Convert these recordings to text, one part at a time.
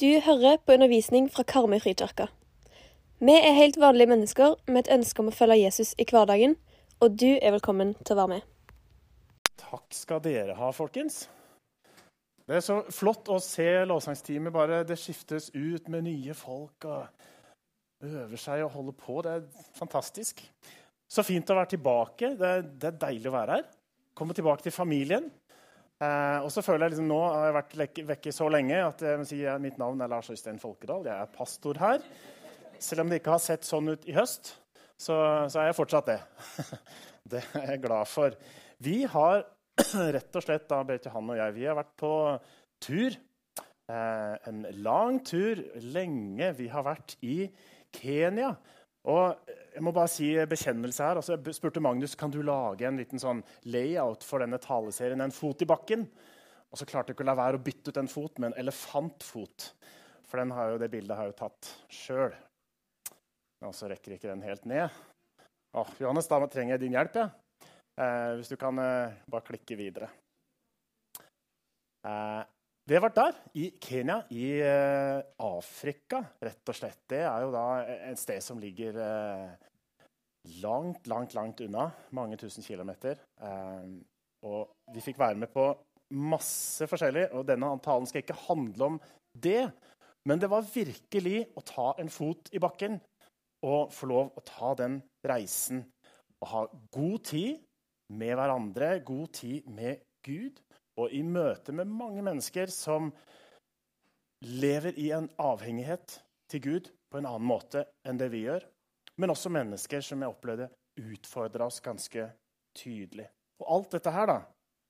Du hører på undervisning fra Karmøy frikirke. Vi er helt vanlige mennesker med et ønske om å følge Jesus i hverdagen, og du er velkommen til å være med. Takk skal dere ha, folkens. Det er så flott å se lovsangsteamet bare Det skiftes ut med nye folk og øver seg og holder på. Det er fantastisk. Så fint å være tilbake. Det er, det er deilig å være her. Komme tilbake til familien. Eh, og så føler jeg liksom Nå har jeg vært vekke så lenge at jeg må si at mitt navn er Lars Øystein Folkedal. Jeg er pastor her. Selv om det ikke har sett sånn ut i høst, så, så er jeg fortsatt det. det er jeg glad for. Vi har rett og slett, da, Berit Johan og jeg, vi har vært på tur. Eh, en lang tur, lenge. Vi har vært i Kenya. Og jeg må bare si bekjennelse her. Altså, jeg spurte Magnus kan du lage en liten sånn layout for denne taleserien, en fot i bakken. Og så klarte jeg ikke å la være å bytte ut en fot med en elefantfot. For jo, det bildet har jeg jo tatt sjøl. Og så rekker ikke den helt ned. Åh, Johannes, da trenger jeg din hjelp. Ja. Eh, hvis du kan eh, bare klikke videre. Eh, det var der, i Kenya, i eh, Afrika, rett og slett. Det er jo da et sted som ligger eh, langt, langt, langt unna. Mange tusen kilometer. Eh, og vi fikk være med på masse forskjellig. Og denne talen skal ikke handle om det. Men det var virkelig å ta en fot i bakken og få lov å ta den reisen og ha god tid med hverandre, god tid med Gud, og i møte med mange mennesker som lever i en avhengighet til Gud på en annen måte enn det vi gjør. Men også mennesker som jeg opplevde utfordra oss ganske tydelig. Og alt dette her, da,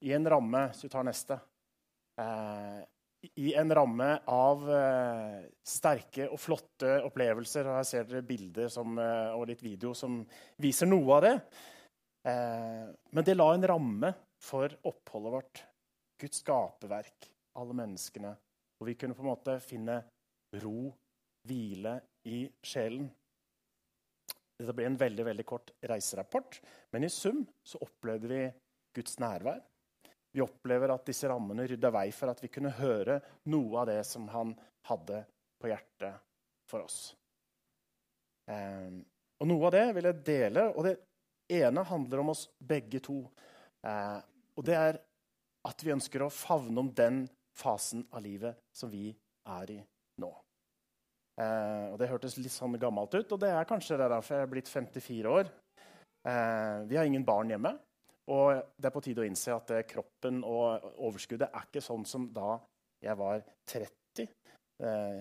i en ramme, hvis du tar neste, eh, i en ramme av eh, sterke og flotte opplevelser. Og her ser dere bilder som, uh, og litt video som viser noe av det. Eh, men det la en ramme for oppholdet vårt. Guds skaperverk, alle menneskene. Og vi kunne på en måte finne ro, hvile i sjelen. Dette ble en veldig veldig kort reiserapport, men i sum så opplevde vi Guds nærvær. Vi opplever at disse rammene rydda vei for at vi kunne høre noe av det som han hadde på hjertet for oss. Eh, og Noe av det vil jeg dele, og det ene handler om oss begge to. Eh, og det er at vi ønsker å favne om den fasen av livet som vi er i nå. Eh, og Det hørtes litt sånn gammelt ut, og det er kanskje det derfor jeg er blitt 54 år. Eh, vi har ingen barn hjemme. Og det er på tide å innse at eh, kroppen og overskuddet er ikke sånn som da jeg var 30. Eh,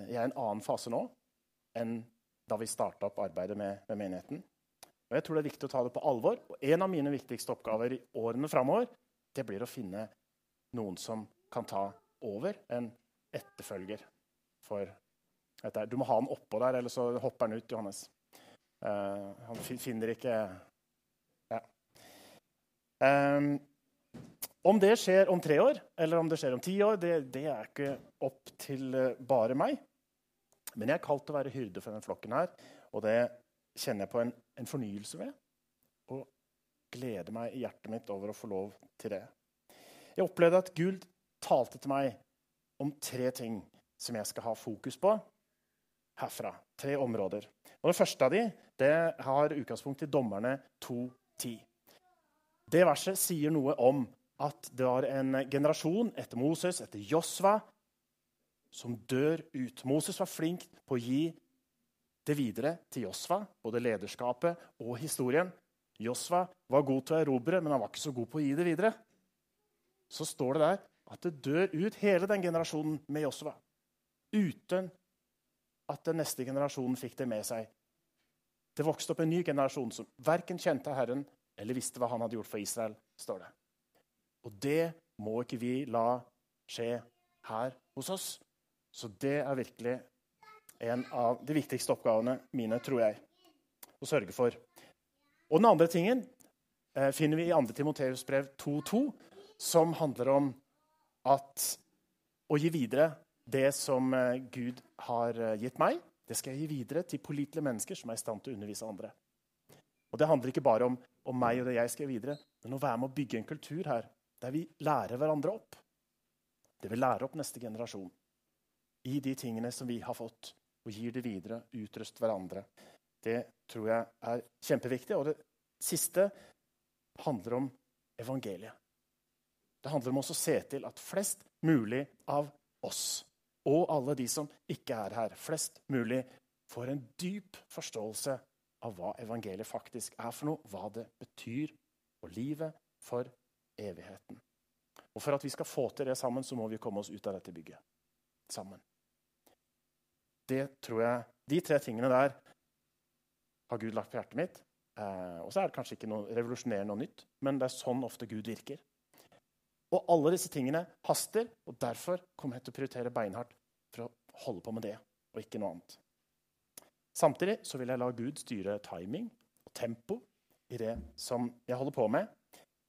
jeg er i en annen fase nå enn da vi starta opp arbeidet med, med, menigheten. Og jeg tror det er viktig å ta det på alvor. Og en av mine viktigste oppgaver i årene framover det blir å finne noen som kan ta over en etterfølger for. Du må ha den oppå der, eller så hopper han ut, Johannes. Uh, han finner ikke Um, om det skjer om tre år eller om det skjer om ti år, det, det er ikke opp til uh, bare meg. Men jeg er kalt til å være hyrde for denne flokken her, og det kjenner jeg på en, en fornyelse ved. Og gleder meg i hjertet mitt over å få lov til det. Jeg opplevde at Gud talte til meg om tre ting som jeg skal ha fokus på herfra. Tre områder. Og Det første av de, det har utgangspunkt i Dommerne 2.10. Det verset sier noe om at det var en generasjon etter Moses, etter Josva, som dør ut. Moses var flink på å gi det videre til Josva, både lederskapet og historien. Josva var god til å erobre, men han var ikke så god på å gi det videre. Så står det der at det dør ut hele den generasjonen med Josva. Uten at den neste generasjonen fikk det med seg. Det vokste opp en ny generasjon som verken kjente Herren eller visste hva han hadde gjort for Israel, står det. Og det må ikke vi la skje her hos oss. Så det er virkelig en av de viktigste oppgavene mine, tror jeg, å sørge for. Og den andre tingen eh, finner vi i 2. Timoteus brev 2.2, som handler om at å gi videre det som eh, Gud har eh, gitt meg, det skal jeg gi videre til pålitelige mennesker som er i stand til å undervise andre. Og Det handler ikke bare om, om meg og det jeg skal videre, men å være med å bygge en kultur her der vi lærer hverandre opp. Det vil lære opp neste generasjon i de tingene som vi har fått, og gir det videre, utrust hverandre. Det tror jeg er kjempeviktig. Og det siste handler om evangeliet. Det handler om å se til at flest mulig av oss, og alle de som ikke er her, flest mulig får en dyp forståelse av hva evangeliet faktisk er for noe, hva det betyr for livet, for evigheten. Og For at vi skal få til det sammen, så må vi komme oss ut av dette bygget sammen. Det tror jeg, De tre tingene der har Gud lagt på hjertet mitt. Eh, og så er det kanskje ikke noe revolusjonerende og nytt, men det er sånn ofte Gud virker. Og alle disse tingene haster, og derfor kommer jeg til å prioritere beinhardt holde på med det og ikke noe annet. Samtidig så vil jeg la Gud styre timing og tempo i det som jeg holder på med.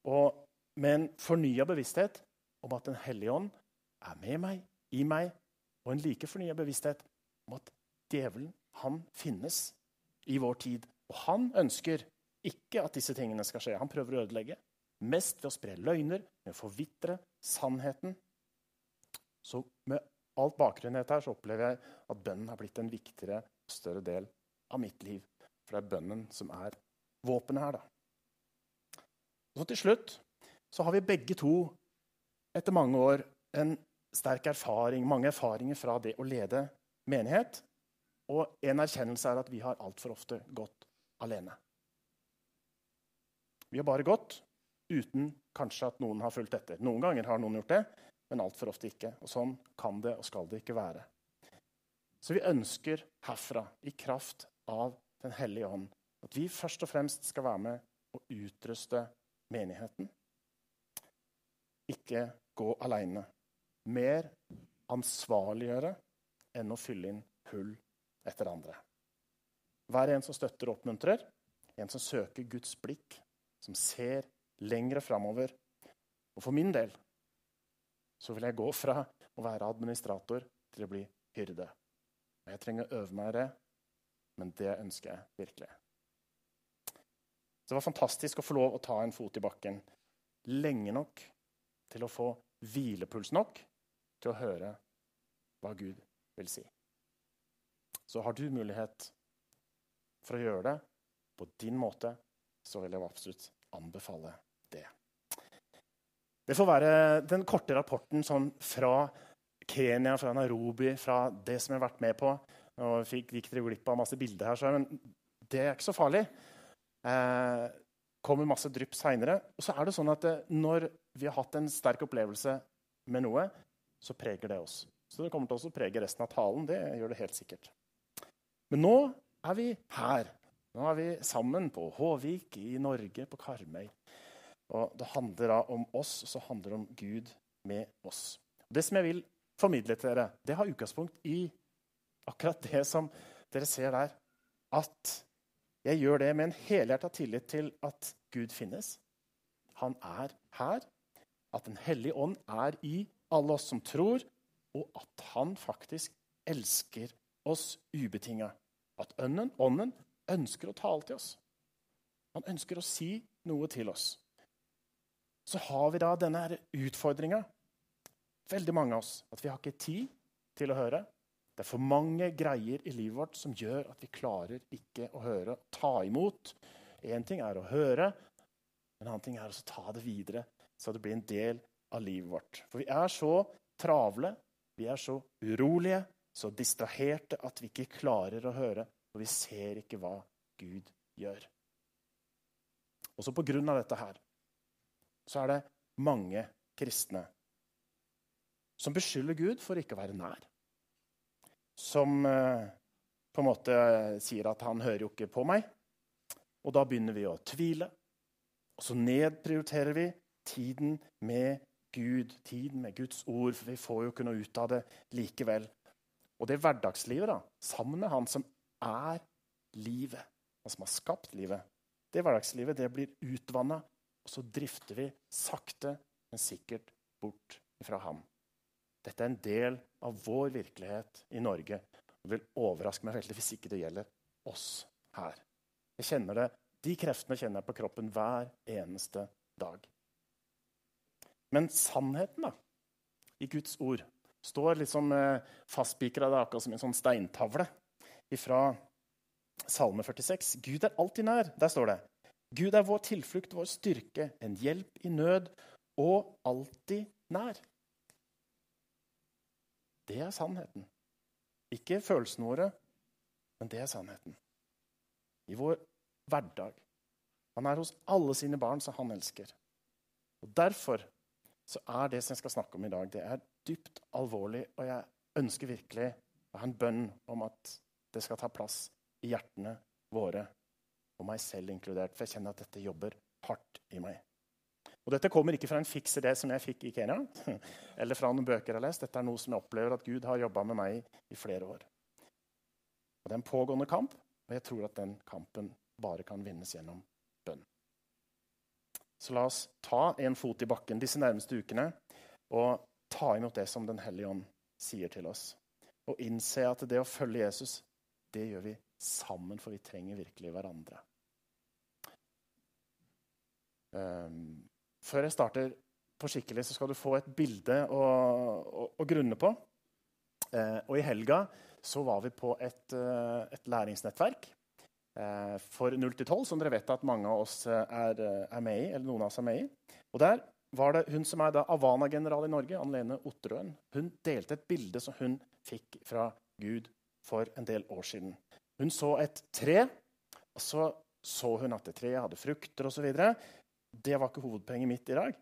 Og med en fornya bevissthet om at Den hellige ånd er med meg, i meg, og en like fornya bevissthet om at djevelen, han finnes i vår tid. Og han ønsker ikke at disse tingene skal skje. Han prøver å ødelegge. Mest ved å spre løgner, med å forvitre sannheten. Så med alt bakgrunnen her så opplever jeg at bønnen har blitt en viktigere og større del av mitt liv. For det er bønnen som er våpenet her, da. Så til slutt så har vi begge to etter mange år en sterk erfaring, mange erfaringer fra det å lede menighet. Og en erkjennelse er at vi har altfor ofte gått alene. Vi har bare gått uten kanskje at noen har fulgt etter. Noen ganger har noen gjort det, men altfor ofte ikke. Og sånn kan det og skal det ikke være. Så vi ønsker herfra, i kraft av Den hellige ånd, at vi først og fremst skal være med og utruste menigheten. Ikke gå aleine. Mer ansvarliggjøre enn å fylle inn hull etter andre. Vær en som støtter og oppmuntrer, en som søker Guds blikk, som ser lengre framover. Og for min del så vil jeg gå fra å være administrator til å bli hyrde. Jeg trenger å øve meg i det, men det ønsker jeg virkelig. Det var fantastisk å få lov å ta en fot i bakken lenge nok til å få hvilepuls nok til å høre hva Gud vil si. Så har du mulighet for å gjøre det på din måte, så vil jeg absolutt anbefale det. Får være den korte rapporten sånn fra Kenya, fra Nairobi, fra det som jeg har vært med på. Nå fikk, gikk dere glipp av masse bilder her, men det er ikke så farlig. Eh, kommer masse drypp seinere. Og så er det sånn at eh, når vi har hatt en sterk opplevelse med noe, så preger det oss. Så det kommer til å prege resten av talen. Det gjør det helt sikkert. Men nå er vi her. Nå er vi sammen på Håvik i Norge, på Karmøy. Og Det handler da om oss, og så handler det om Gud med oss. Det som jeg vil formidle til dere, det har utgangspunkt i akkurat det som dere ser der. At jeg gjør det med en helhjerta tillit til at Gud finnes. Han er her. At Den hellige ånd er i alle oss som tror, og at han faktisk elsker oss ubetinga. At ånden, ånden ønsker å tale til oss. Han ønsker å si noe til oss. Så har vi da denne utfordringa, veldig mange av oss, at vi har ikke tid til å høre. Det er for mange greier i livet vårt som gjør at vi klarer ikke å høre, ta imot. Én ting er å høre, en annen ting er å ta det videre, så det blir en del av livet vårt. For vi er så travle, vi er så urolige, så distraherte at vi ikke klarer å høre, og vi ser ikke hva Gud gjør. Også av dette her så er det mange kristne som beskylder Gud for ikke å være nær som eh, på en måte sier at han hører jo ikke på meg. Og da begynner vi å tvile. Og så nedprioriterer vi tiden med Gud, tiden med Guds ord, for vi får jo ikke noe ut av det likevel. Og det hverdagslivet, da, sammen med han som er livet, han som har skapt livet, det hverdagslivet det blir utvanna, og så drifter vi sakte, men sikkert bort fra ham. Dette er en del av vår virkelighet i Norge. Det vil overraske meg veldig hvis ikke det gjelder oss her. Jeg kjenner det, De kreftene kjenner jeg på kroppen hver eneste dag. Men sannheten da, i Guds ord står liksom eh, fastspikra akkurat som en sånn steintavle fra Salme 46. Gud er alltid nær. Der står det. Gud er vår tilflukt, vår styrke, en hjelp i nød og alltid nær. Det er sannheten. Ikke følelsene våre, men det er sannheten. I vår hverdag. Han er hos alle sine barn som han elsker. Og Derfor så er det som jeg skal snakke om i dag, det er dypt alvorlig. Og jeg ønsker virkelig å ha en bønn om at det skal ta plass i hjertene våre, og meg selv inkludert. For jeg kjenner at dette jobber hardt i meg. Og Dette kommer ikke fra en fiks idé som jeg fikk i Kenya, eller fra noen bøker jeg har lest. Dette er noe som jeg opplever at Gud har jobba med meg i flere år. Og Det er en pågående kamp, og jeg tror at den kampen bare kan vinnes gjennom bønn. Så la oss ta en fot i bakken disse nærmeste ukene og ta imot det som Den hellige ånd sier til oss. Og innse at det å følge Jesus, det gjør vi sammen, for vi trenger virkelig hverandre. Um, før jeg starter på skikkelig, så skal du få et bilde å, å, å grunne på. Eh, og i helga så var vi på et, eh, et læringsnettverk eh, for 0 til 12, som dere vet at mange av oss er, er, med i. eller noen av oss er med i. Og der var det hun som er da Avana-general i Norge, Anne-Lene Otterøen. Hun delte et bilde som hun fikk fra Gud for en del år siden. Hun så et tre, og så så hun at det treet hadde frukter osv. Det var ikke hovedpoenget mitt i dag.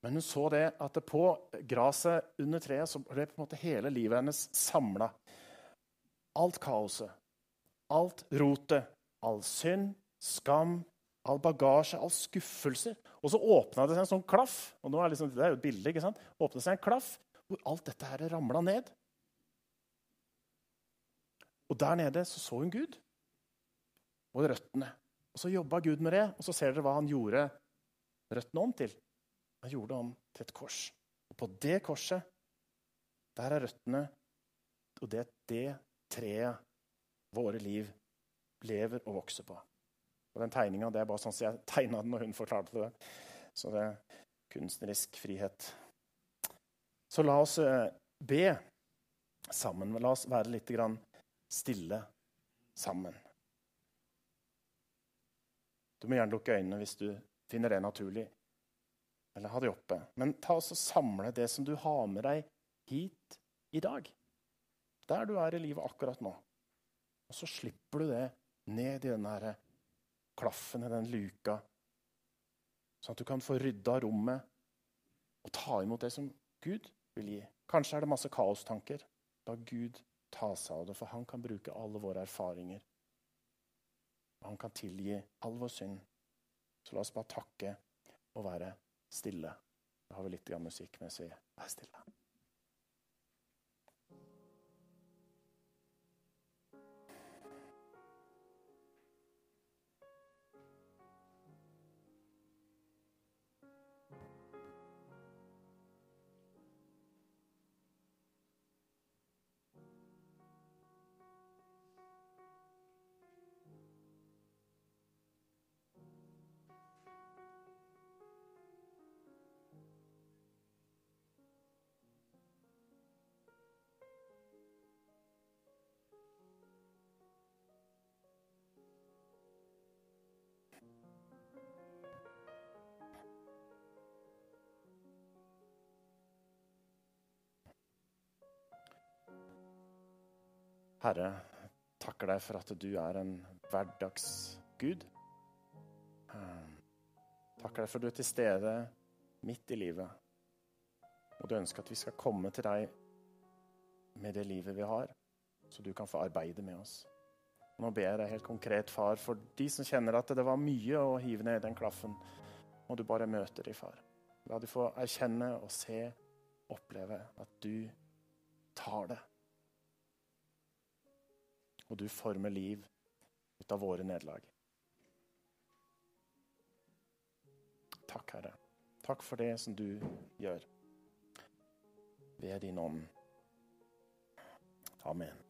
Men hun så det at det på gresset under treet så ble på en måte hele livet hennes samla. Alt kaoset, alt rotet, all synd, skam, all bagasje, all skuffelse. Og så åpna det seg en sånn klaff. og nå er liksom, Det er jo et bilde. ikke sant? Åpnet seg en klaff hvor alt dette her ramla ned. Og der nede så så hun Gud og røttene. Og Så jobba Gud med det, og så ser dere hva han gjorde røttene om til. Han gjorde det om til et kors. Og på det korset, der er røttene, og det er det treet våre liv lever og vokser på. Og den tegninga er bare sånn som jeg tegna den når hun fortalte det. Så det er kunstnerisk frihet. Så la oss eh, be sammen. La oss være litt stille sammen. Du må gjerne lukke øynene hvis du finner det naturlig. Eller ha de oppe. Men ta og samle det som du har med deg hit i dag. Der du er i livet akkurat nå. Og så slipper du det ned i den der klaffen i den luka, sånn at du kan få rydda rommet og ta imot det som Gud vil gi. Kanskje er det masse kaostanker. La Gud ta seg av det, for han kan bruke alle våre erfaringer han kan tilgi all vår synd. Så la oss bare takke og være stille. Da har vi litt musikk mens vi er stille. Herre, takker deg for at du er en hverdagsgud. Ehm, takker deg for at du er til stede midt i livet. Og du ønsker at vi skal komme til deg med det livet vi har, så du kan få arbeide med oss. Nå ber jeg helt konkret, far, for de som kjenner at det var mye å hive ned i den klaffen, må du bare møte dem, far. La de få erkjenne og se, oppleve at du tar det og du former liv ut av våre nederlag. Takk, Herre. Takk for det som du gjør ved din ånd. Amen.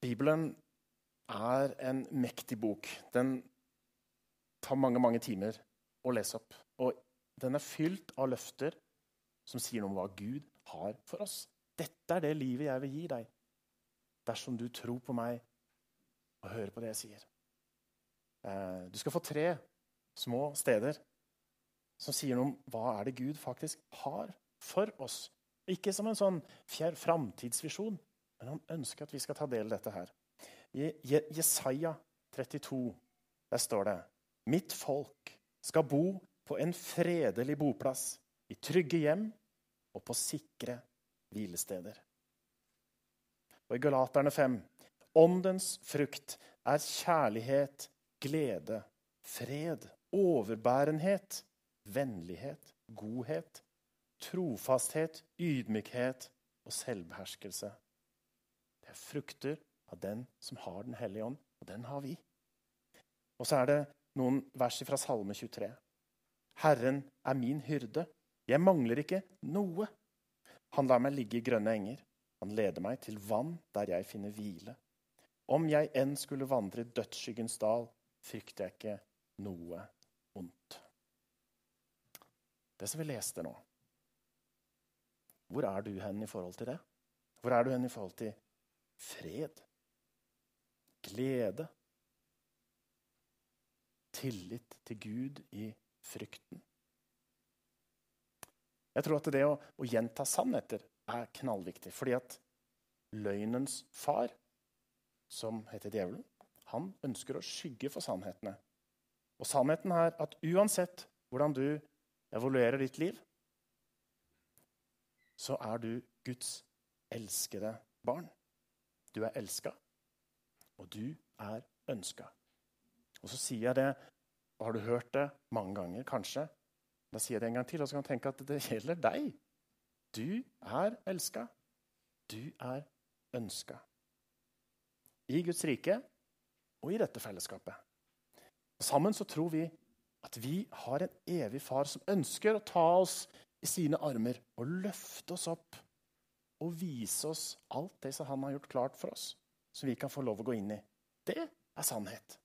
Bibelen er en mektig bok. Den tar mange, mange timer å lese opp. Den er fylt av løfter som sier noe om hva Gud har for oss. Dette er det livet jeg vil gi deg dersom du tror på meg og hører på det jeg sier. Eh, du skal få tre små steder som sier noe om hva er det Gud faktisk har for oss. Ikke som en sånn fjær framtidsvisjon, men han ønsker at vi skal ta del i dette her. I Jesaja 32 der står det Mitt folk skal bo på en fredelig boplass, i trygge hjem og på sikre hvilesteder. Og i Galaterne 5.: Åndens frukt er kjærlighet, glede, fred, overbærenhet, vennlighet, godhet, trofasthet, ydmykhet og selvbeherskelse. Det er frukter av den som har Den hellige ånd, og den har vi. Og så er det noen vers fra Salme 23. Herren er min hyrde. Jeg mangler ikke noe. Han lar meg ligge i grønne enger. Han leder meg til vann der jeg finner hvile. Om jeg enn skulle vandre i dødsskyggens dal, frykter jeg ikke noe ondt. Det som vi leste nå, hvor er du hen i forhold til det? Hvor er du hen i forhold til fred, glede, tillit til Gud i frykten? Jeg tror at det å, å gjenta sannheter er knallviktig. Fordi at løgnens far, som heter djevelen, han ønsker å skygge for sannhetene. Og sannheten er at uansett hvordan du evaluerer ditt liv, så er du Guds elskede barn. Du er elska, og du er ønska. Og så sier jeg det, har du hørt det mange ganger, kanskje? Da sier jeg det en gang til, og så kan du tenke at det gjelder deg. Du er elska. Du er ønska. I Guds rike og i dette fellesskapet. Sammen så tror vi at vi har en evig far som ønsker å ta oss i sine armer og løfte oss opp og vise oss alt det som han har gjort klart for oss, som vi kan få lov å gå inn i. Det er sannhet.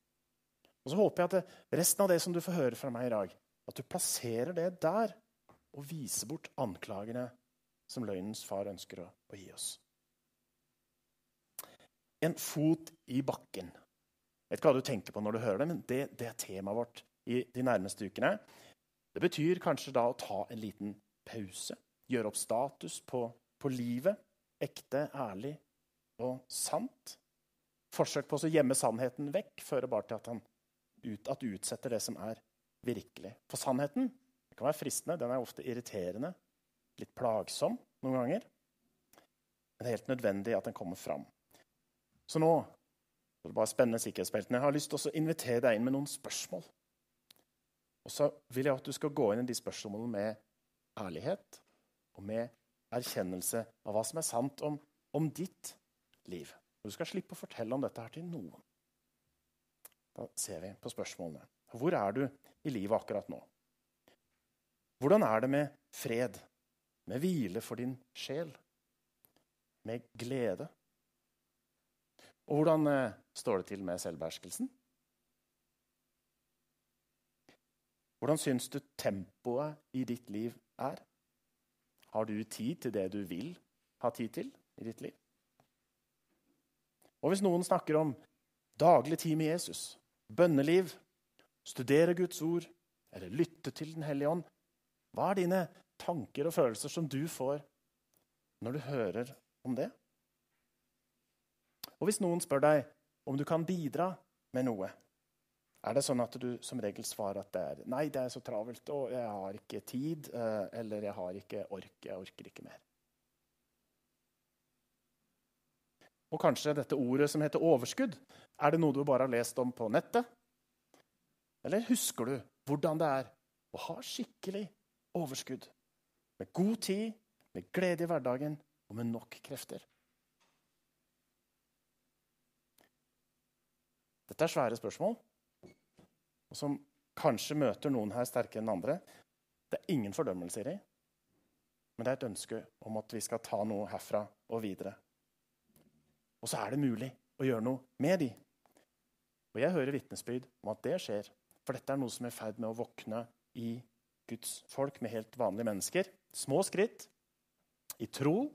Og Så håper jeg at resten av det som du får høre fra meg i dag, at du plasserer det der og viser bort anklagene som løgnens far ønsker å, å gi oss. En fot i bakken. Jeg vet ikke hva du tenker på når du hører det, men det, det er temaet vårt i de nærmeste ukene. Det betyr kanskje da å ta en liten pause. Gjøre opp status på, på livet. Ekte, ærlig og sant. Forsøk på å gjemme sannheten vekk fører bare til at, han, ut, at du utsetter det som er virkelig. For sannheten det kan være fristende, den er ofte irriterende, litt plagsom noen ganger. Men det er helt nødvendig at den kommer fram. Så nå det er bare spennende sikkerhetsbeltene. Jeg har lyst til å invitere deg inn med noen spørsmål. Og så vil jeg at du skal gå inn i de spørsmålene med ærlighet og med erkjennelse av hva som er sant om, om ditt liv. Og du skal slippe å fortelle om dette her til noen. Da ser vi på spørsmålene. Hvor er du i livet akkurat nå? Hvordan er det med fred, med hvile for din sjel, med glede? Og hvordan eh, står det til med selvbeherskelsen? Hvordan syns du tempoet i ditt liv er? Har du tid til det du vil ha tid til i ditt liv? Og hvis noen snakker om daglig tid med Jesus, bønneliv, studere Guds ord eller lytte til Den hellige ånd, hva er dine tanker og følelser som du får når du hører om det? Og hvis noen spør deg om du kan bidra med noe, er det sånn at du som regel svarer at det er nei, det er så travelt, og jeg har ikke tid, eh, eller jeg har ikke ork, jeg orker ikke mer? Og kanskje dette ordet som heter overskudd, er det noe du bare har lest om på nettet? Eller husker du hvordan det er å ha skikkelig overskudd? Med god tid, med glede i hverdagen og med nok krefter. Dette er svære spørsmål og som kanskje møter noen her sterkere enn andre. Det er ingen fordømmelse i det, men det er et ønske om at vi skal ta noe herfra og videre. Og så er det mulig å gjøre noe med de. Og jeg hører vitnesbyrd om at det skjer. For dette er noe som er i ferd med å våkne i Guds folk med helt vanlige mennesker. Små skritt i tro,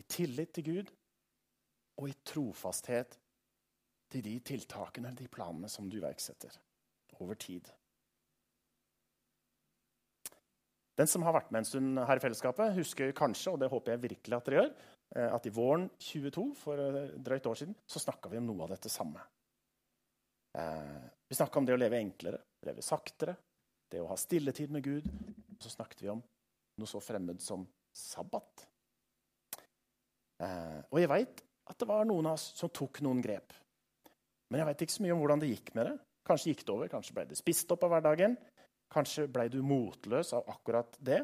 i tillit til Gud og i trofasthet til de tiltakene, de planene, som du iverksetter over tid. Den som har vært med en stund her i fellesskapet, husker kanskje, og det håper jeg virkelig at dere gjør, at i våren 22, for eh, drøyt år siden, så snakka vi om noe av dette samme. Eh, vi snakka om det å leve enklere, leve saktere, det å ha stilletid med Gud. Og så snakket vi om noe så fremmed som sabbat. Og jeg veit at det var noen av oss som tok noen grep. Men jeg veit ikke så mye om hvordan det gikk med det. Kanskje gikk det over, kanskje ble det spist opp av hverdagen. Kanskje ble du motløs av akkurat det.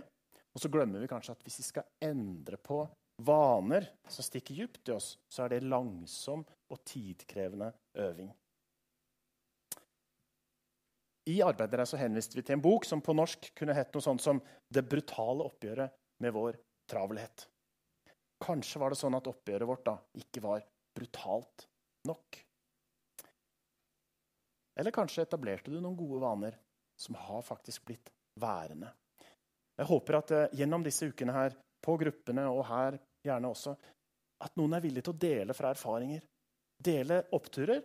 Og så glemmer vi kanskje at hvis vi skal endre på vaner som stikker dypt i oss, så er det langsom og tidkrevende øving. I arbeidet så henviste vi til en bok som på norsk kunne hett noe sånt som 'Det brutale oppgjøret med vår travelhet'. Kanskje var det sånn at oppgjøret vårt da ikke var brutalt nok. Eller kanskje etablerte du noen gode vaner som har faktisk blitt værende. Jeg håper at uh, gjennom disse ukene her, på gruppene og her gjerne også, at noen er villig til å dele fra erfaringer. Dele oppturer,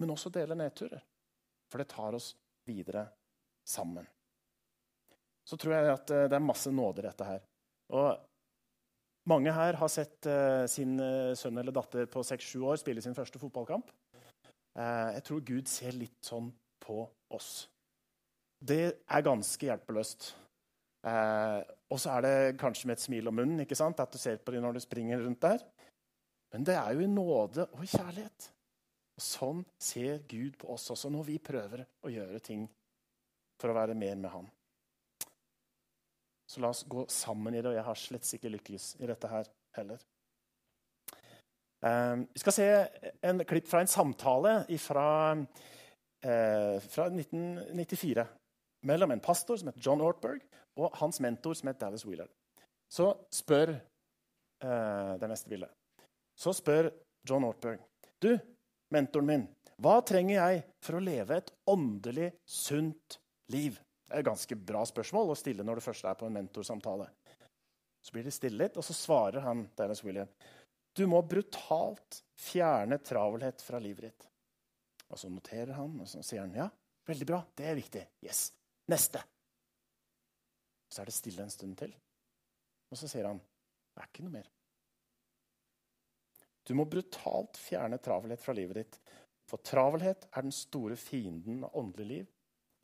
men også dele nedturer. For det tar oss videre sammen. Så tror jeg at uh, det er masse nåde i dette her. Og mange her har sett uh, sin sønn eller datter på 6-7 år spille sin første fotballkamp. Eh, jeg tror Gud ser litt sånn på oss. Det er ganske hjelpeløst. Eh, og så er det kanskje med et smil om munnen ikke sant? at du ser på dem når du springer rundt der. Men det er jo i nåde og kjærlighet. Og sånn ser Gud på oss også når vi prøver å gjøre ting for å være mer med Han. Så la oss gå sammen i det, og jeg har slett ikke lykkes i dette her heller. Ehm, vi skal se en klipp fra en samtale fra, eh, fra 1994 mellom en pastor som heter John Ortberg, og hans mentor som heter Dallas Wheeler. Så spør eh, det neste bildet. Så spør John Ortberg Du, mentoren min, hva trenger jeg for å leve et åndelig sunt liv? Det er et ganske bra spørsmål å stille når du først er på en mentorsamtale. Så blir det stille litt, og så svarer han Dallas Wheeler. Du må brutalt fjerne travelhet fra livet ditt. Og så noterer han, og så sier han ja, veldig bra, det er viktig. Yes. Neste. Så er det stille en stund til. Og så sier han det er ikke noe mer. Du må brutalt fjerne travelhet fra livet ditt. For travelhet er den store fienden av åndelig liv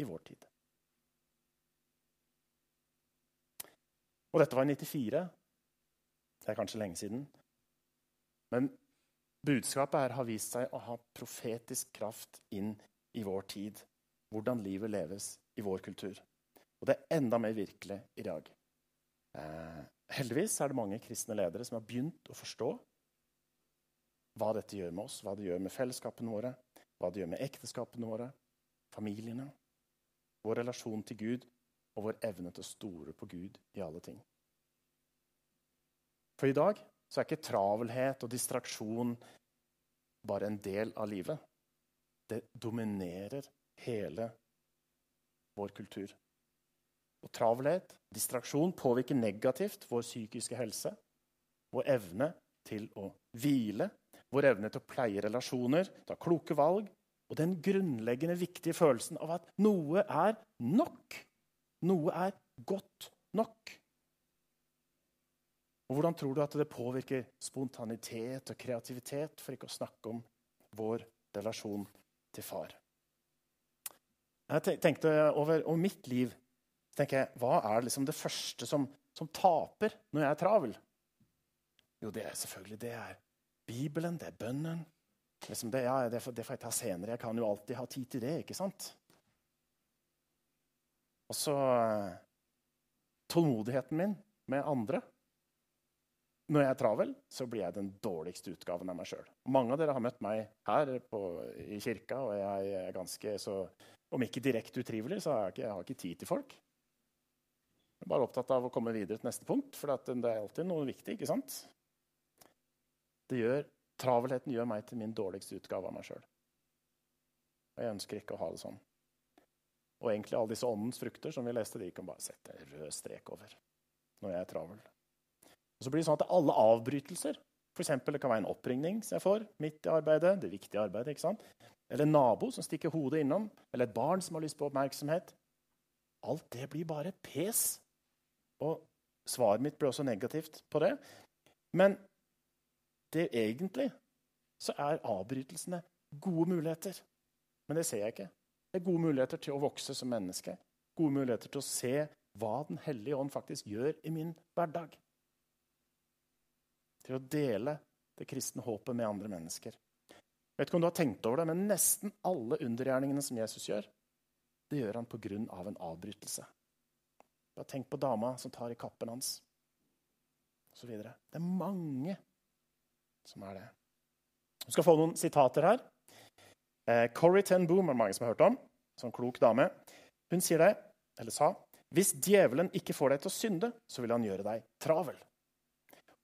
i vår tid. Og dette var i 94. Det er kanskje lenge siden. Men budskapet her har vist seg å ha profetisk kraft inn i vår tid. Hvordan livet leves i vår kultur. Og det er enda mer virkelig i dag. Eh, heldigvis er det mange kristne ledere som har begynt å forstå hva dette gjør med oss, hva det gjør med fellesskapene våre, hva det gjør med ekteskapene våre, familiene, vår relasjon til Gud og vår evne til å stole på Gud i alle ting. For i dag så er ikke travelhet og distraksjon bare en del av livet. Det dominerer hele vår kultur. Og travelhet, distraksjon, påvirker negativt vår psykiske helse, vår evne til å hvile, vår evne til å pleie relasjoner, ta kloke valg, og den grunnleggende viktige følelsen av at noe er nok. Noe er godt nok. Og Hvordan tror du at det påvirker spontanitet og kreativitet, for ikke å snakke om vår relasjon til far? Jeg tenkte over, over mitt liv. Tenker jeg, Hva er liksom det første som, som, taper når jeg er travel? Jo, det er selvfølgelig det er Bibelen, det er bønnen. Liksom det, ja, det, får, det får jeg ta senere. Jeg kan jo alltid ha tid til det, ikke sant? Og så eh, tålmodigheten min med andre. Når jeg er travel, så blir jeg den dårligste utgaven av meg sjøl. Mange av dere har møtt meg her på, i kirka, og jeg er ganske så Om ikke direkte utrivelig, så har jeg ikke, jeg har ikke tid til folk. Jeg er bare opptatt av å komme videre til neste punkt, for det er alltid noe viktig. ikke sant? Gjør Travelheten gjør meg til min dårligste utgave av meg sjøl. Og jeg ønsker ikke å ha det sånn. Og egentlig alle disse åndens frukter som vi leste, de kan bare sette en rød strek over når jeg er travel. Og så blir det sånn at alle avbrytelser for eksempel, Det kan være en oppringning som jeg får midt i arbeidet. det viktige arbeidet, ikke sant? Eller en nabo som stikker hodet innom. Eller et barn som har lyst på oppmerksomhet. Alt det blir bare pes. Og svaret mitt ble også negativt på det. Men det egentlig så er avbrytelsene gode muligheter. Men det ser jeg ikke. Det er gode muligheter til å vokse som menneske. Gode muligheter til å se hva Den hellige ånd faktisk gjør i min hverdag. Til å dele det kristne håpet med andre mennesker. Jeg vet ikke om du har tenkt over det, men Nesten alle undergjerningene som Jesus gjør, det gjør han pga. en avbrytelse. Bare tenk på dama som tar i kappen hans, osv. Det er mange som er det. Du skal få noen sitater her. Eh, Corrie ten Boom er mange som har hørt om. Sånn klok dame. Hun sier det, eller sa hvis djevelen ikke får deg til å synde, så vil han gjøre deg travel.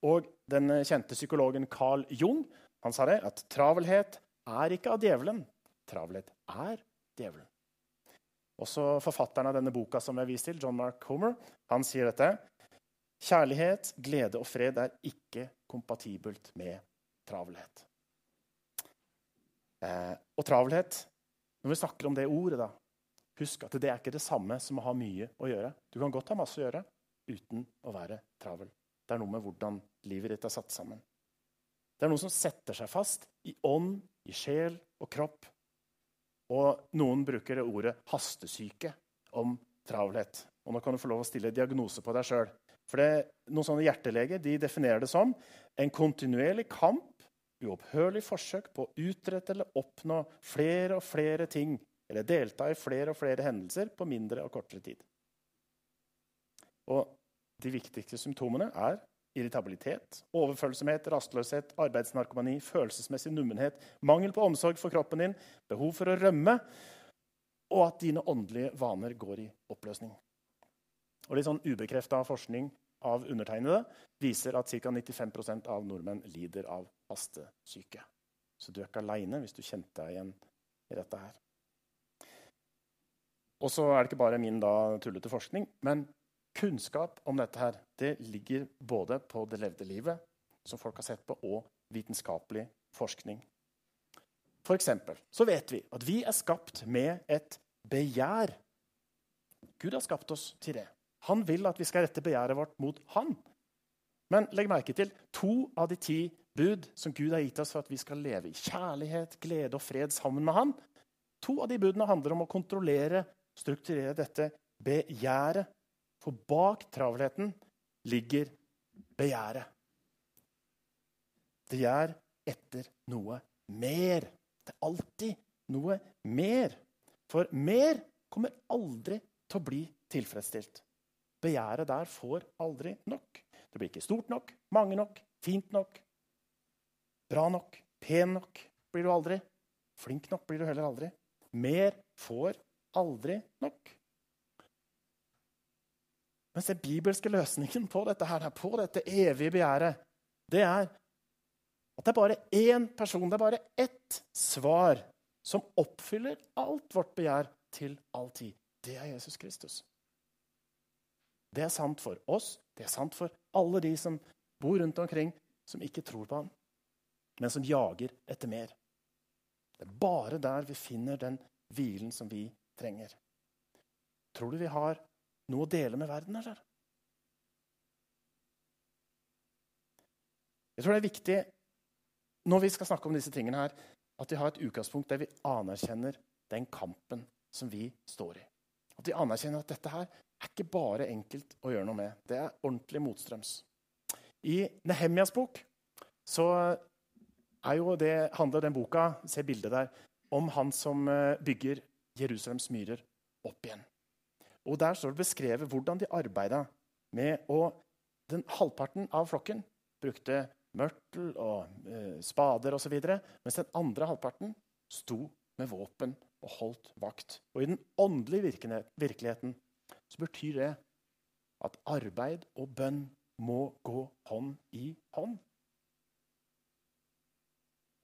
Og den kjente psykologen Carl Jung han sa det, at travelhet er ikke av djevelen. Travelhet er djevelen. Også forfatteren av denne boka som jeg vist til, John Mark Homer, han sier dette. Kjærlighet, glede og fred er ikke kompatibelt med travelhet. Eh, og travelhet Når vi snakker om det ordet, da, husk at det er ikke det samme som å ha mye å gjøre. Du kan godt ha masse å gjøre uten å være travel. Det er noe med hvordan livet ditt er satt sammen. Det er noe som setter seg fast i ånd, i sjel og kropp. Og noen bruker det ordet hastesyke om travelhet. Og nå kan du få lov å stille diagnose på deg sjøl. For det, noen sånne hjerteleger de definerer det som en kontinuerlig kamp uopphørlig forsøk på å utrette eller oppnå flere og flere ting eller delta i flere og flere hendelser på mindre og kortere tid. Og De viktigste symptomene er irritabilitet, overfølsomhet, rastløshet, arbeidsnarkomani, følelsesmessig nummenhet, mangel på omsorg for kroppen din, behov for å rømme, og at dine åndelige vaner går i oppløsning. Og Litt sånn ubekrefta forskning av undertegnede viser at ca. 95% av nordmenn lider av astesyke. Så du er ikke aleine hvis du kjente deg igjen i dette her. Og så er det ikke bare min da tullete forskning, men kunnskap om dette her, det ligger både på det levde livet, som folk har sett på, og vitenskapelig forskning. For eksempel, så vet vi at vi er skapt med et begjær. Gud har skapt oss til det. Han vil at vi skal rette begjæret vårt mot han. Men legg merke til to av de ti bud som Gud har gitt oss for at vi skal leve i kjærlighet, glede og fred sammen med han. To av de budene handler om å kontrollere, strukturere dette begjæret. For bak travelheten ligger begjæret. Begjær etter noe mer. Det er alltid noe mer. For mer kommer aldri til å bli tilfredsstilt. Begjæret der får aldri nok. Det blir ikke stort nok, mange nok, fint nok, bra nok, pen nok blir du aldri. Flink nok blir du heller aldri. Mer får aldri nok. Mens den bibelske løsningen på dette, her, på dette evige begjæret, det er at det er bare én person, det er bare ett svar som oppfyller alt vårt begjær til all tid. Det er Jesus Kristus. Det er sant for oss, det er sant for alle de som bor rundt omkring, som ikke tror på ham, men som jager etter mer. Det er bare der vi finner den hvilen som vi trenger. Tror du vi har noe å dele med verden, eller? Jeg tror det er viktig når vi skal snakke om disse tingene her, at vi har et utgangspunkt der vi anerkjenner den kampen som vi står i. At vi anerkjenner at dette her er ikke bare enkelt å gjøre noe med. Det er ordentlig motstrøms. I Nehemjas bok så er jo det, handler den boka, se bildet der, om han som eh, bygger Jerusalems myrer opp igjen. Og Der står det beskrevet hvordan de arbeida med å Den halvparten av flokken brukte mørtel og eh, spader osv., mens den andre halvparten sto med våpen og holdt vakt. Og I den åndelige virkeligheten så betyr det at arbeid og bønn må gå hånd i hånd.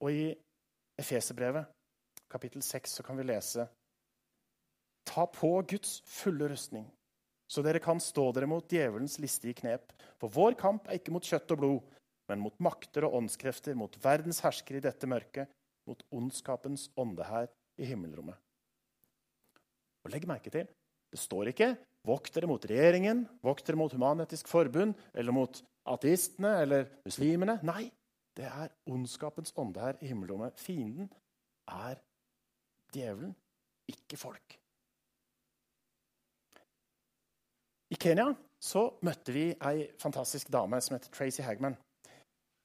Og i Efeserbrevet, kapittel 6, så kan vi lese Ta på Guds fulle rustning, så dere kan stå dere mot djevelens listige knep. For vår kamp er ikke mot kjøtt og blod, men mot makter og åndskrefter, mot verdens herskere i dette mørket, mot ondskapens ånde her i himmelrommet. Og legg merke til, det står ikke 'vokt dere mot regjeringen', 'vokt dere mot Human-Etisk Forbund' eller mot ateistene eller muslimene. Nei, det er ondskapens ånde her i himmelrommet. Fienden er djevelen, ikke folk. I Kenya så møtte vi ei fantastisk dame som heter Tracy Hagman.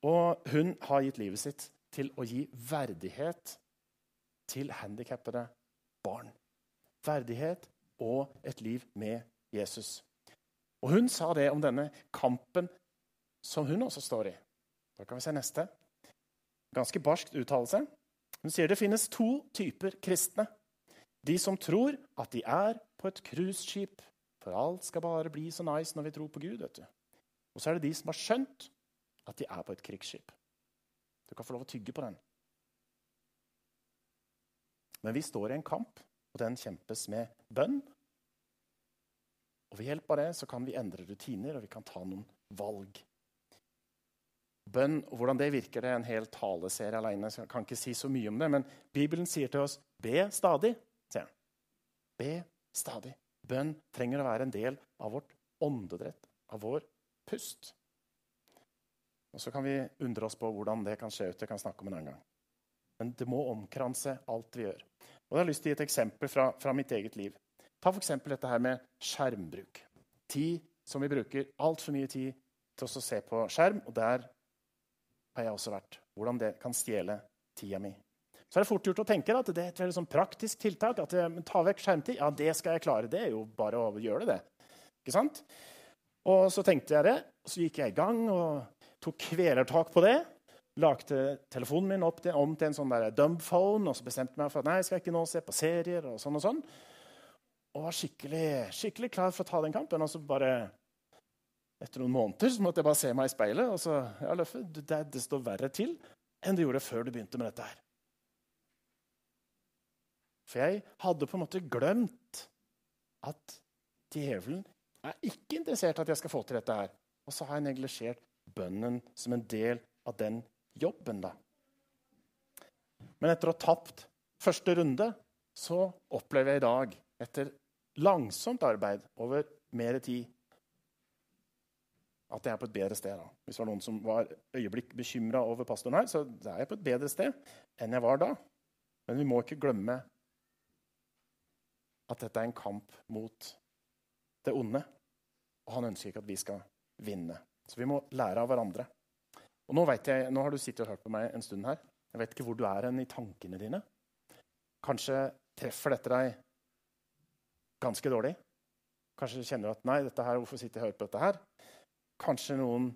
Og hun har gitt livet sitt til å gi verdighet til handikappede barn. Verdighet og et liv med Jesus. Og Hun sa det om denne kampen som hun også står i. Da kan vi se neste. Ganske barskt uttalelse. Hun sier det finnes to typer kristne. De som tror at de er på et cruiseskip, for alt skal bare bli så nice når vi tror på Gud. vet du. Og så er det de som har skjønt at de er på et krigsskip. Du kan få lov å tygge på den. Men vi står i en kamp, og den kjempes med bønn. Og Ved hjelp av det så kan vi endre rutiner og vi kan ta noen valg. Bønn og hvordan det virker, det er en hel taleserie alene. Jeg kan ikke si så mye om det, men Bibelen sier til oss be stadig. sier han. Be stadig. Bønn trenger å være en del av vårt åndedrett, av vår pust. Og Så kan vi undre oss på hvordan det kan skje ut. Det kan snakke om en annen gang. Men det må omkranse alt vi gjør. Og Jeg har lyst til å gi et eksempel fra, fra mitt eget liv. Ta f.eks. dette her med skjermbruk. Tid som vi bruker altfor mye tid til å se på skjerm. Og der har jeg også vært. Hvordan det kan stjele tida mi. Så er det fort gjort å tenke at det er et veldig sånn praktisk tiltak. at jeg, Ta vekk skjermtid. Ja, det skal jeg klare. Det er jo bare å gjøre det. Ikke sant? Og så tenkte jeg det, og så gikk jeg i gang og tok kvelertak på det. Lagde telefonen min til, om til en sånn der dumbphone og så bestemte meg for at nei, skal jeg ikke nå se på serier. Og sånn og sånn. Og var skikkelig, skikkelig klar for å ta den kampen. Og så bare etter noen måneder så måtte jeg bare se meg i speilet. og så, ja, Løffe, det, det står verre til enn det gjorde før du begynte med dette her. For jeg hadde på en måte glemt at djevelen er ikke interessert i at jeg skal få til dette her. Og så har jeg neglisjert bønnen som en del av den jobben, da. Men etter å ha tapt første runde så opplever jeg i dag, etter langsomt arbeid over mer tid, at jeg er på et bedre sted. da. Hvis det var noen som var øyeblikk bekymra over pastoren her, så er jeg på et bedre sted enn jeg var da. Men vi må ikke glemme at dette er en kamp mot det onde. Og han ønsker ikke at vi skal vinne. Så vi må lære av hverandre. Og nå, jeg, nå har du sittet og hørt på meg en stund her. Jeg vet ikke hvor du er hen i tankene dine. Kanskje treffer dette deg ganske dårlig. Kanskje kjenner du at nei, dette her, hvorfor sitter jeg og hører på dette her? Kanskje noen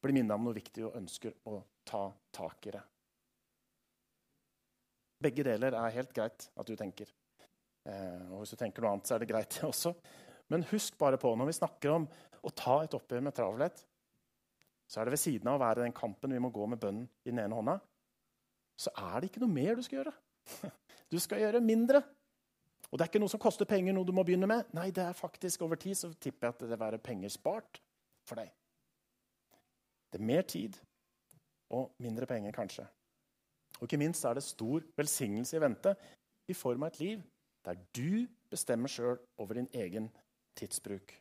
blir minnet om noe viktig og ønsker å ta tak i det. Begge deler er helt greit at du tenker. Eh, og hvis du tenker noe annet, så er det greit, det også. Men husk bare på når vi snakker om å ta et oppgjør med travelhet, så er det ved siden av å være den kampen vi må gå med bønnen i den ene hånda, så er det ikke noe mer du skal gjøre. Du skal gjøre mindre. Og det er ikke noe som koster penger, noe du må begynne med. Nei, det er faktisk over tid så tipper jeg at det vil være penger spart for deg. Det er mer tid og mindre penger, kanskje. Og ikke minst er det stor velsignelse i vente i form av et liv der du bestemmer sjøl over din egen tidsbruk.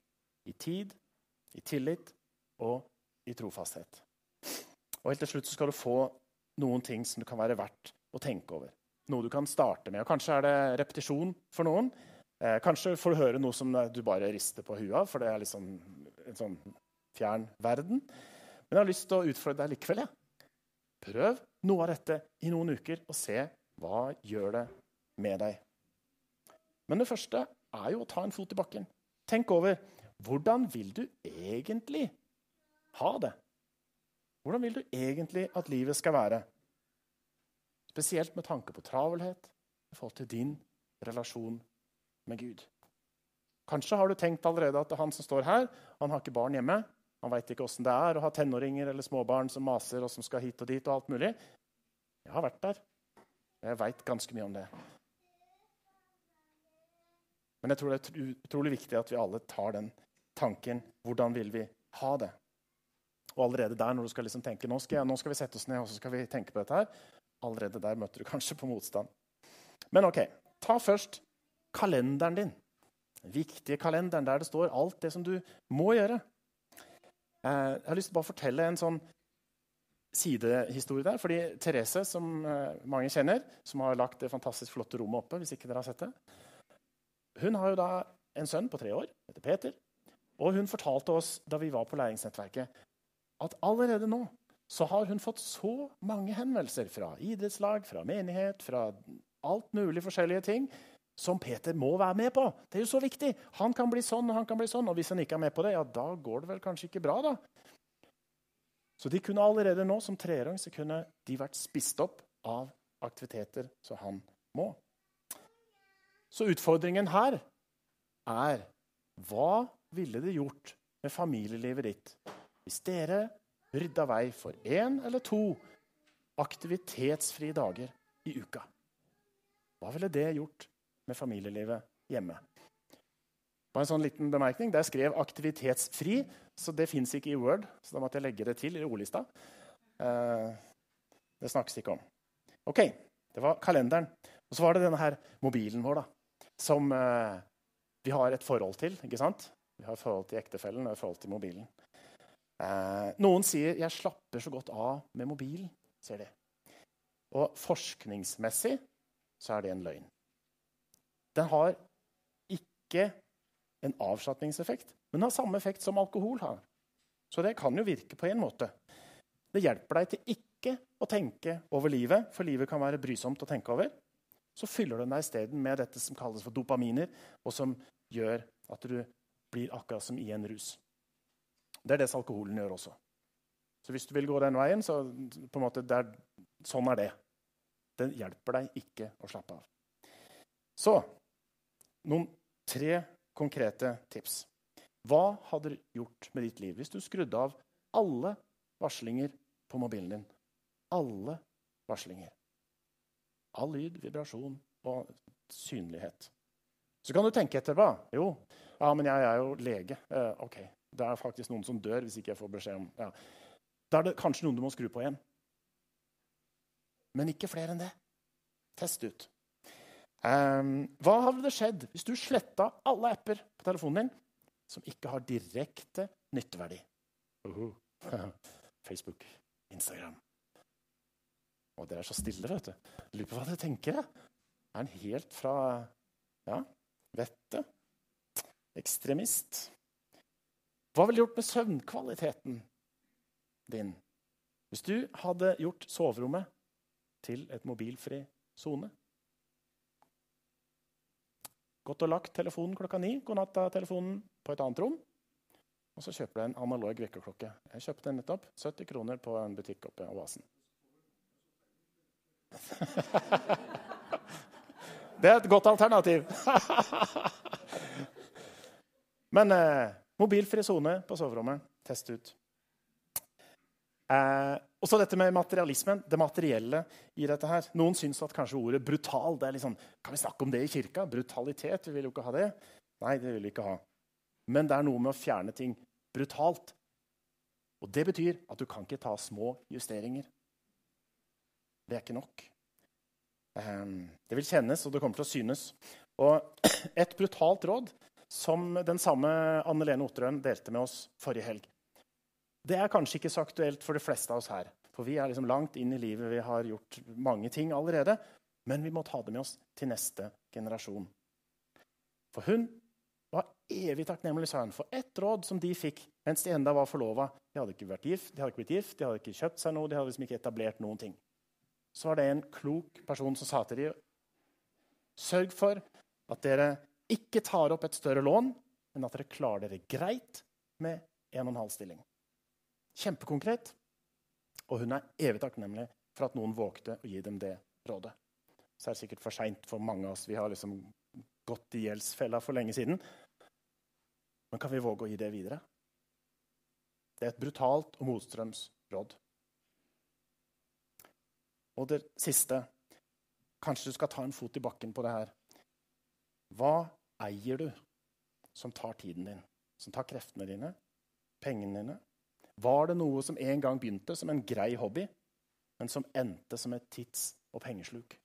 I tid, i tillit og i trofasthet. Og helt til slutt skal du få noen ting som det kan være verdt å tenke over. Noe du kan starte med. Og kanskje er det repetisjon for noen. Eh, kanskje får du høre noe som du bare rister på huet av, for det er liksom en sånn fjern verden. Men jeg har lyst til å utfordre deg likevel. Ja. Prøv noe av dette i noen uker og se hva gjør det med deg. Men det første er jo å ta en fot i bakken. Tenk over hvordan vil du egentlig ha det? Hvordan vil du egentlig at livet skal være? Spesielt med tanke på travelhet i forhold til din relasjon med Gud. Kanskje har du tenkt allerede at han som står her, han har ikke barn hjemme. Han veit ikke åssen det er å ha tenåringer eller småbarn som maser og som skal hit og dit. og alt mulig. Jeg har vært der. Jeg veit ganske mye om det. Men jeg tror det er utrolig viktig at vi alle tar den tanken. Hvordan vil vi ha det? Og allerede der, når du skal liksom tenke nå skal, jeg, nå skal vi sette oss ned og så skal vi tenke på dette her, allerede der møter du kanskje på motstand. Men ok, ta først kalenderen din. Den viktige kalenderen der det står alt det som du må gjøre. Eh, jeg har lyst til å bare fortelle en sånn sidehistorie der. fordi Therese, som eh, mange kjenner, som har lagt det fantastisk flotte rommet oppe, hvis ikke dere har sett det, hun har jo da en sønn på tre år, heter Peter. Og hun fortalte oss da vi var på læringsnettverket, at allerede nå så har hun fått så mange henvendelser fra idrettslag, fra menighet, fra alt mulig forskjellige ting som Peter må være med på. Det er jo så viktig. Han kan bli sånn og han kan bli sånn. Og hvis han ikke er med på det, ja, da går det vel kanskje ikke bra, da. Så de kunne allerede nå, som treåring, så kunne de vært spist opp av aktiviteter som han må. Så utfordringen her er hva ville det gjort med familielivet ditt hvis dere rydda vei for én eller to aktivitetsfrie dager i uka? Hva ville det gjort med familielivet hjemme? Bare en sånn liten bemerkning. Der skrev 'aktivitetsfri', så det fins ikke i Word. Så da måtte jeg legge det til i ordlista. Eh, det snakkes ikke om. OK, det var kalenderen. Og så var det denne her mobilen vår, da som eh, vi har et forhold til. ikke sant? Vi har et forhold til ektefellen og et forhold til mobilen. Eh, noen sier 'jeg slapper så godt av med mobilen'. sier de. Og forskningsmessig så er det en løgn. Den har ikke en avslapningseffekt, men har samme effekt som alkohol har. Så det kan jo virke på en måte. Det hjelper deg til ikke å tenke over livet, for livet kan være brysomt å tenke over så fyller den deg isteden med dette som kalles for dopaminer, og som gjør at du blir akkurat som i en rus. Det er det alkoholen gjør også. Så hvis du vil gå den veien, så på en måte der, sånn er det. Den hjelper deg ikke å slappe av. Så noen tre konkrete tips. Hva hadde du gjort med ditt liv hvis du skrudde av alle varslinger på mobilen din? Alle varslinger. All lyd, vibrasjon og synlighet. Så kan du tenke etterpå. Jo, ja, men jeg er jo lege. Eh, ok, Det er faktisk noen som dør hvis ikke jeg får beskjed om ja. Da er det kanskje noen du må skru på igjen. Men ikke flere enn det. Test ut. Um, hva hadde skjedd hvis du sletta alle apper på telefonen din som ikke har direkte nytteverdi? Uh -huh. Facebook, Instagram, og dere er så stille, vet du. Lurer på hva dere tenker. Er han helt fra ja, vettet? Ekstremist? Hva ville du gjort med søvnkvaliteten din hvis du hadde gjort soverommet til et mobilfri sone? Gått og lagt telefonen klokka ni, god natt av telefonen på et annet rom. Og så kjøper du en analog vekkerklokke. Jeg kjøpte den nettopp. 70 kroner på en butikk oppe i Oasen. Det er et godt alternativ. Men eh, mobilfri sone på soverommet. Test ut. Eh, og så dette med materialismen, det materielle i dette her. Noen syns at kanskje ordet 'brutal' det er liksom, Kan vi snakke om det i kirka? Brutalitet? Vi vil jo ikke ha det. Nei, det vil vi ikke ha. Men det er noe med å fjerne ting brutalt. Og det betyr at du kan ikke ta små justeringer. Det er ikke nok. Ehm, det vil kjennes, og det kommer til å synes. Og et brutalt råd som den samme Anne Lene Otterøen delte med oss forrige helg. Det er kanskje ikke så aktuelt for de fleste av oss her. For vi er liksom langt inn i livet, vi har gjort mange ting allerede. Men vi må ta det med oss til neste generasjon. For hun var evig takknemlig, hun, for ett råd som de fikk mens de enda var forlova. De hadde ikke vært gift, de hadde ikke blitt gift, de hadde ikke kjøpt seg noe, de hadde liksom ikke etablert noen ting så var det en klok person som sa til dem Sørg for at dere ikke tar opp et større lån, men at dere klarer dere greit med 1,5 stilling. Kjempekonkret. Og hun er evig takknemlig for at noen vågte å gi dem det rådet. Så er det sikkert for seint for mange av oss. Vi har liksom gått i gjeldsfella for lenge siden. Men kan vi våge å gi det videre? Det er et brutalt og motstrøms råd. Og det siste Kanskje du skal ta en fot i bakken på det her. Hva eier du som tar tiden din, som tar kreftene dine, pengene dine? Var det noe som en gang begynte som en grei hobby, men som endte som et tids- og pengesluk?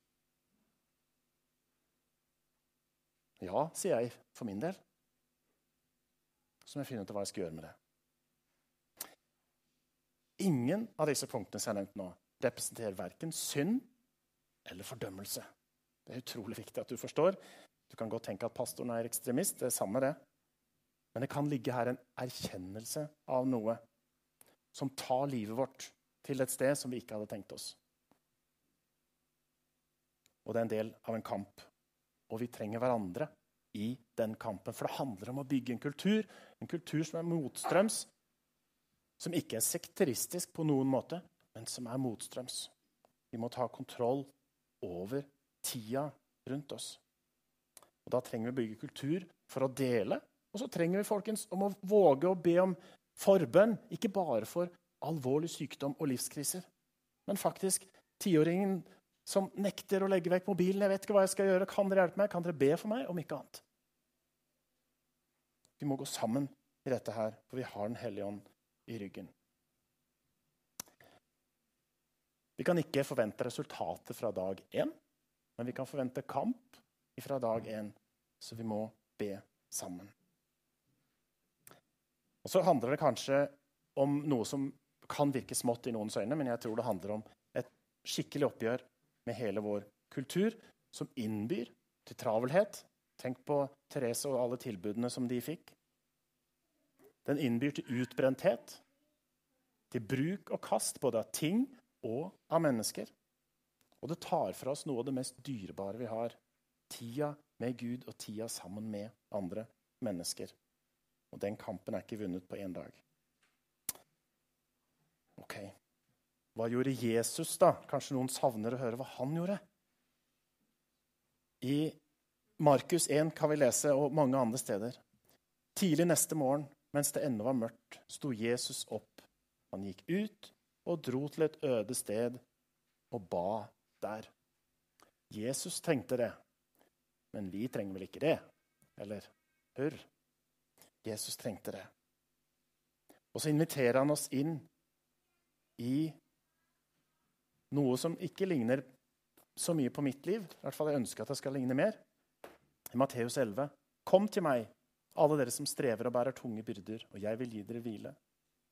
Ja, sier jeg for min del. Så må jeg finne ut hva jeg skal gjøre med det. Ingen av disse punktene som jeg har nevnt nå, representerer verken synd eller fordømmelse. Det er utrolig viktig at du forstår. Du kan godt tenke at pastoren er ekstremist. Det er samme det. Men det kan ligge her en erkjennelse av noe som tar livet vårt til et sted som vi ikke hadde tenkt oss. Og det er en del av en kamp. Og vi trenger hverandre i den kampen. For det handler om å bygge en kultur, en kultur som er motstrøms. Som ikke er sekteristisk på noen måte, men som er motstrøms. Vi må ta kontroll over tida rundt oss. Og Da trenger vi å bygge kultur for å dele. Og så trenger vi folkens, om å våge å be om forbønn, ikke bare for alvorlig sykdom og livskriser, men faktisk tiåringen som nekter å legge vekk mobilen. 'Jeg vet ikke hva jeg skal gjøre. Kan dere hjelpe meg? Kan dere be for meg?' Om ikke annet. Vi må gå sammen i dette her, for vi har Den hellige ånd i ryggen. Vi kan ikke forvente resultater fra dag én, men vi kan forvente kamp fra dag én. Så vi må be sammen. Og Så handler det kanskje om noe som kan virke smått i noens øyne, men jeg tror det handler om et skikkelig oppgjør med hele vår kultur, som innbyr til travelhet. Tenk på Therese og alle tilbudene som de fikk. Den innbyr til utbrenthet, til bruk og kast både av ting og av mennesker. Og det tar fra oss noe av det mest dyrebare vi har. Tida med Gud og tida sammen med andre mennesker. Og den kampen er ikke vunnet på én dag. Ok, Hva gjorde Jesus, da? Kanskje noen savner å høre hva han gjorde? I Markus 1 kan vi lese, og mange andre steder. Tidlig neste morgen, mens det ennå var mørkt, sto Jesus opp. Han gikk ut og dro til et øde sted og ba der. Jesus trengte det, men vi trenger vel ikke det? Eller hør? Jesus trengte det. Og så inviterer han oss inn i noe som ikke ligner så mye på mitt liv. I hvert fall jeg ønsker at det skal ligne mer. I Matteus 11.: Kom til meg, alle dere som strever og bærer tunge byrder, og jeg vil gi dere hvile.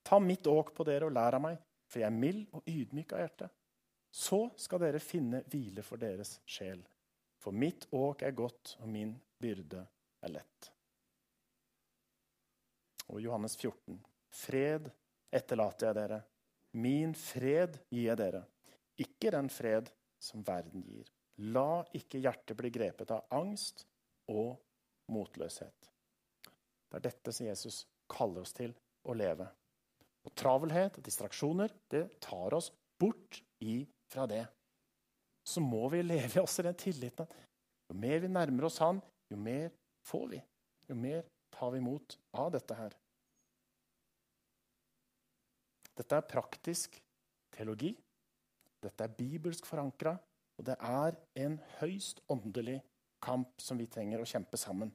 Ta mitt åk på dere og lær av meg, for jeg er mild og ydmyk av hjerte. Så skal dere finne hvile for deres sjel. For mitt åk er godt, og min byrde er lett. Og Johannes 14.: Fred etterlater jeg dere. Min fred gir jeg dere, ikke den fred som verden gir. La ikke hjertet bli grepet av angst og motløshet. Det er dette som Jesus kaller oss til å leve. Og travelhet og distraksjoner det tar oss bort fra det. Så må vi leve i oss i den tilliten at jo mer vi nærmer oss Han, jo mer får vi. Jo mer tar vi imot av dette her. Dette er praktisk teologi. Dette er bibelsk forankra, og det er en høyst åndelig kamp som vi trenger å kjempe sammen.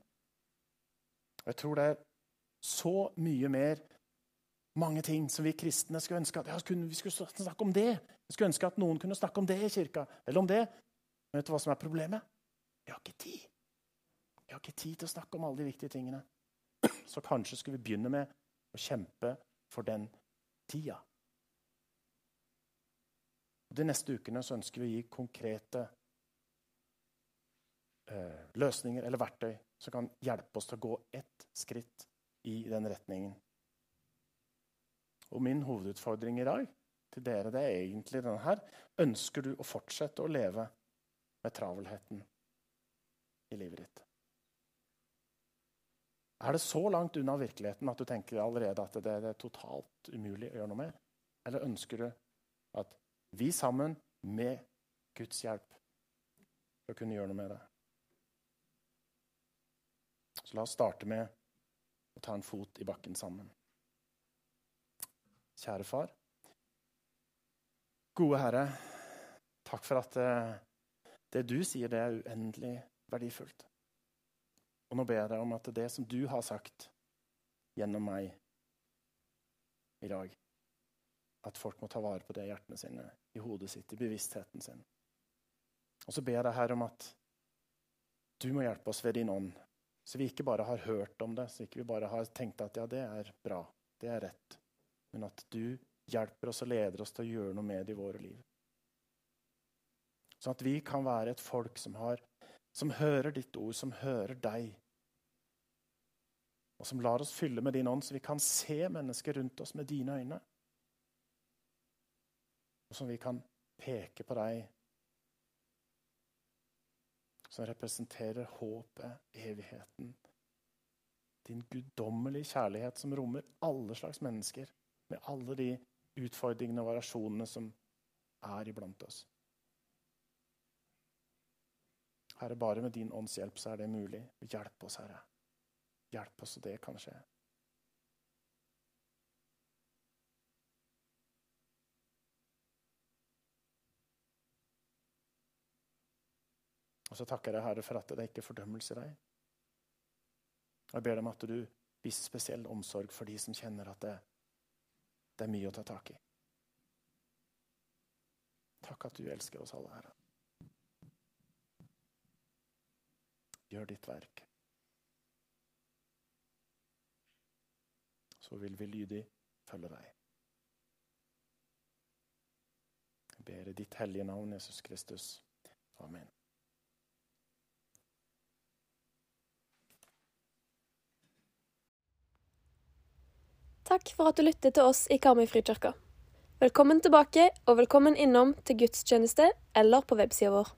Og Jeg tror det er så mye mer mange ting som vi kristne skulle ønske at ja, vi skulle snakke om det. Vi skulle ønske at noen kunne snakke om det i kirka. Eller om det. Men vet du hva som er problemet? Vi har ikke tid. Vi har ikke tid til å snakke om alle de viktige tingene. Så kanskje skulle vi begynne med å kjempe for den tida. De neste ukene så ønsker vi å gi konkrete eh, løsninger eller verktøy som kan hjelpe oss til å gå ett skritt i den retningen. Og min hovedutfordring i dag til dere det er egentlig denne her. Ønsker du å fortsette å leve med travelheten i livet ditt? Er det så langt unna virkeligheten at du tenker allerede at det er totalt umulig å gjøre noe med? Eller ønsker du at vi sammen, med Guds hjelp, skal kunne gjøre noe med det? Så la oss starte med å ta en fot i bakken sammen. Kjære far. Gode Herre, Takk for at eh, det du sier, det er uendelig verdifullt. Og nå ber jeg deg om at det som du har sagt gjennom meg i dag At folk må ta vare på det i hjertene sine, i hodet sitt, i bevisstheten sin. Og så ber jeg deg her om at du må hjelpe oss ved din ånd, så vi ikke bare har hørt om det, så ikke vi bare har tenkt at ja, det er bra, det er rett, men at du hjelper oss og leder oss til å gjøre noe med det i våre liv. Sånn at vi kan være et folk som, har, som hører ditt ord, som hører deg, og som lar oss fylle med din ånd, så vi kan se mennesker rundt oss med dine øyne. Og som vi kan peke på deg, som representerer håpet, evigheten. Din guddommelige kjærlighet som rommer alle slags mennesker, med alle de utfordringene og variasjonene som er iblant oss. Herre, bare med din ånds hjelp så er det mulig. Hjelp oss, Herre. Hjelp oss så det kan skje. Og så takker jeg Herre for at det ikke er fordømmelse i deg. Jeg ber deg om at du viser spesiell omsorg for de som kjenner at det, det er mye å ta tak i. Takk at du elsker oss alle, Herre. Gjør ditt verk. Så vil vi lydig følge deg. Jeg ber i ditt hellige navn, Jesus Kristus. Amen. Takk for at du lyttet til oss i Karmøy Frikirke. Velkommen tilbake, og velkommen innom til gudstjeneste eller på websida vår.